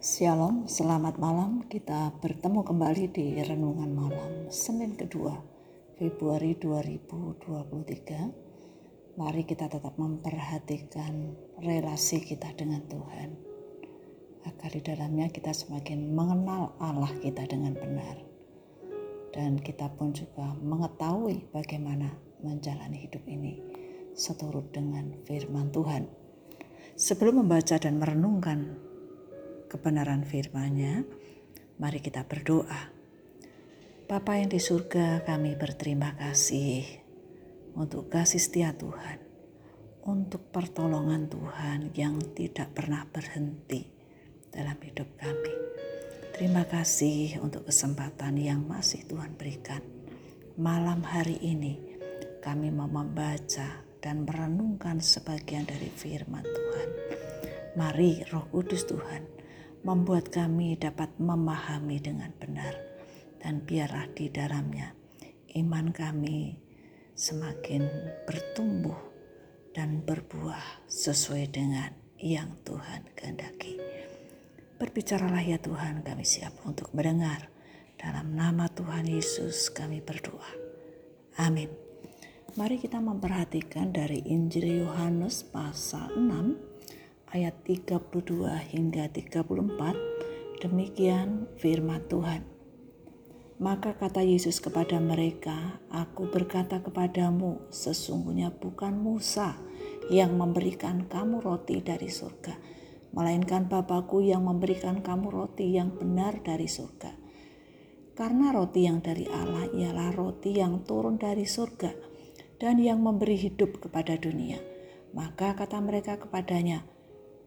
Shalom, selamat malam. Kita bertemu kembali di renungan malam Senin kedua Februari 2023. Mari kita tetap memperhatikan relasi kita dengan Tuhan. Agar di dalamnya kita semakin mengenal Allah kita dengan benar. Dan kita pun juga mengetahui bagaimana menjalani hidup ini seturut dengan firman Tuhan. Sebelum membaca dan merenungkan kebenaran firman-Nya, mari kita berdoa. Bapa yang di surga, kami berterima kasih untuk kasih setia Tuhan, untuk pertolongan Tuhan yang tidak pernah berhenti dalam hidup kami. Terima kasih untuk kesempatan yang masih Tuhan berikan. Malam hari ini kami mau membaca dan merenungkan sebagian dari firman Tuhan. Mari Roh Kudus Tuhan membuat kami dapat memahami dengan benar dan biarlah di dalamnya iman kami semakin bertumbuh dan berbuah sesuai dengan yang Tuhan kehendaki. Berbicaralah ya Tuhan, kami siap untuk mendengar. Dalam nama Tuhan Yesus kami berdoa. Amin. Mari kita memperhatikan dari Injil Yohanes pasal 6 ayat 32 hingga 34, demikian firman Tuhan. Maka kata Yesus kepada mereka, Aku berkata kepadamu, sesungguhnya bukan Musa yang memberikan kamu roti dari surga, melainkan Bapakku yang memberikan kamu roti yang benar dari surga. Karena roti yang dari Allah ialah roti yang turun dari surga dan yang memberi hidup kepada dunia. Maka kata mereka kepadanya,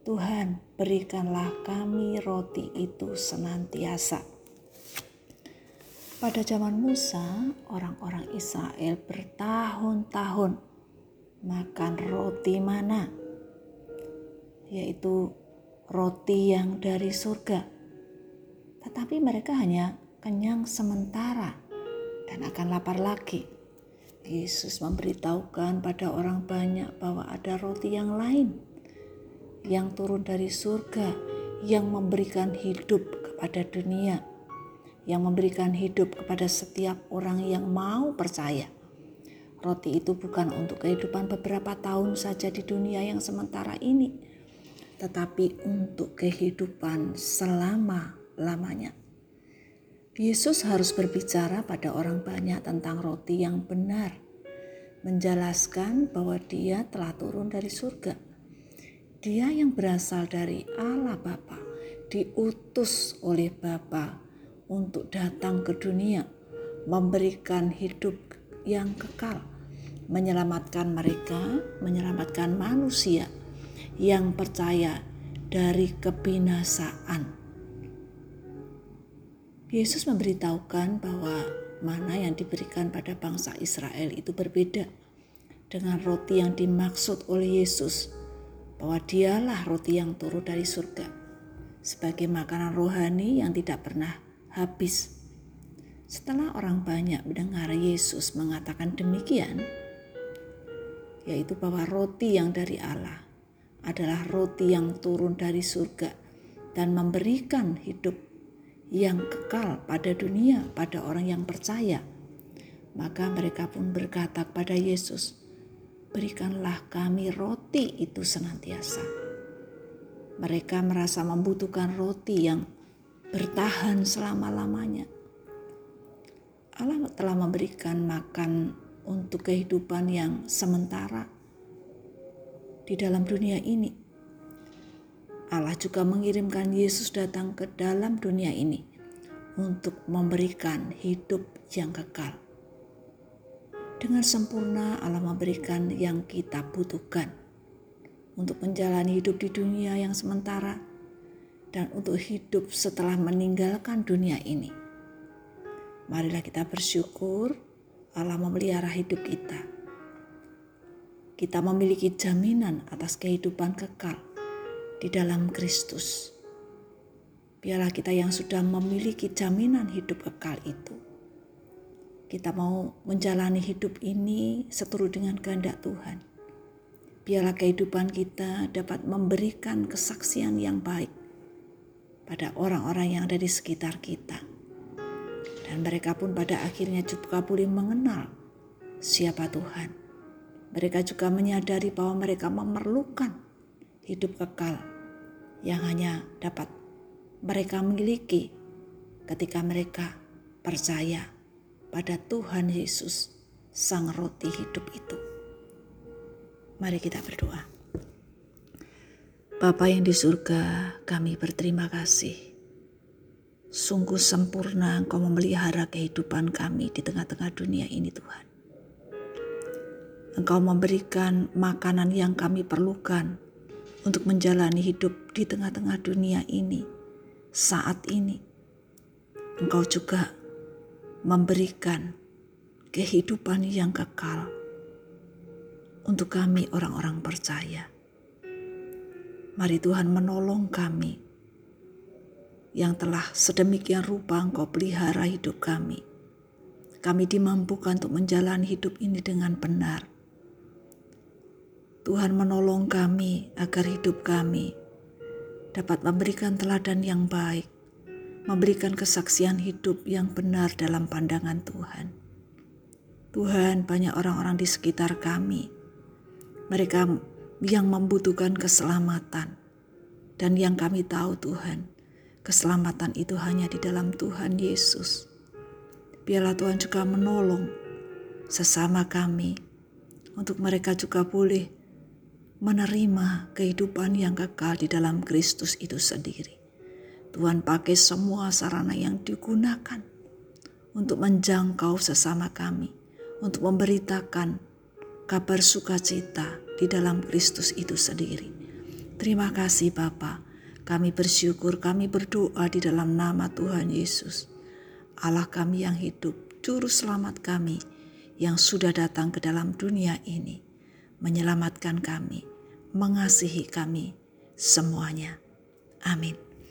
Tuhan, berikanlah kami roti itu senantiasa. Pada zaman Musa, orang-orang Israel bertahun-tahun makan roti mana, yaitu roti yang dari surga. Tetapi mereka hanya kenyang sementara dan akan lapar lagi. Yesus memberitahukan pada orang banyak bahwa ada roti yang lain yang turun dari surga, yang memberikan hidup kepada dunia, yang memberikan hidup kepada setiap orang yang mau percaya. Roti itu bukan untuk kehidupan beberapa tahun saja di dunia yang sementara ini, tetapi untuk kehidupan selama-lamanya. Yesus harus berbicara pada orang banyak tentang roti yang benar, menjelaskan bahwa Dia telah turun dari surga dia yang berasal dari Allah Bapa, diutus oleh Bapa untuk datang ke dunia, memberikan hidup yang kekal, menyelamatkan mereka, menyelamatkan manusia yang percaya dari kebinasaan. Yesus memberitahukan bahwa mana yang diberikan pada bangsa Israel itu berbeda dengan roti yang dimaksud oleh Yesus bahwa dialah roti yang turun dari surga sebagai makanan rohani yang tidak pernah habis. Setelah orang banyak mendengar Yesus mengatakan demikian, yaitu bahwa roti yang dari Allah adalah roti yang turun dari surga dan memberikan hidup yang kekal pada dunia, pada orang yang percaya. Maka mereka pun berkata kepada Yesus, berikanlah kami roti itu senantiasa. Mereka merasa membutuhkan roti yang bertahan selama-lamanya. Allah telah memberikan makan untuk kehidupan yang sementara di dalam dunia ini. Allah juga mengirimkan Yesus datang ke dalam dunia ini untuk memberikan hidup yang kekal. Dengan sempurna Allah memberikan yang kita butuhkan untuk menjalani hidup di dunia yang sementara dan untuk hidup setelah meninggalkan dunia ini. Marilah kita bersyukur Allah memelihara hidup kita. Kita memiliki jaminan atas kehidupan kekal di dalam Kristus. Biarlah kita yang sudah memiliki jaminan hidup kekal itu kita mau menjalani hidup ini seturut dengan kehendak Tuhan. Biarlah kehidupan kita dapat memberikan kesaksian yang baik pada orang-orang yang ada di sekitar kita. Dan mereka pun pada akhirnya juga boleh mengenal siapa Tuhan. Mereka juga menyadari bahwa mereka memerlukan hidup kekal yang hanya dapat mereka miliki ketika mereka percaya pada Tuhan Yesus, Sang Roti hidup itu. Mari kita berdoa. Bapa yang di surga, kami berterima kasih. Sungguh sempurna Engkau memelihara kehidupan kami di tengah-tengah dunia ini Tuhan. Engkau memberikan makanan yang kami perlukan untuk menjalani hidup di tengah-tengah dunia ini saat ini. Engkau juga memberikan kehidupan yang kekal untuk kami orang-orang percaya. Mari Tuhan menolong kami yang telah sedemikian rupa Engkau pelihara hidup kami. Kami dimampukan untuk menjalani hidup ini dengan benar. Tuhan menolong kami agar hidup kami dapat memberikan teladan yang baik, memberikan kesaksian hidup yang benar dalam pandangan Tuhan. Tuhan, banyak orang-orang di sekitar kami. Mereka yang membutuhkan keselamatan. Dan yang kami tahu Tuhan, keselamatan itu hanya di dalam Tuhan Yesus. Biarlah Tuhan juga menolong sesama kami untuk mereka juga boleh menerima kehidupan yang kekal di dalam Kristus itu sendiri. Tuhan pakai semua sarana yang digunakan untuk menjangkau sesama kami, untuk memberitakan kabar sukacita di dalam Kristus itu sendiri. Terima kasih Bapa. Kami bersyukur, kami berdoa di dalam nama Tuhan Yesus. Allah kami yang hidup, juru selamat kami yang sudah datang ke dalam dunia ini, menyelamatkan kami, mengasihi kami semuanya. Amin.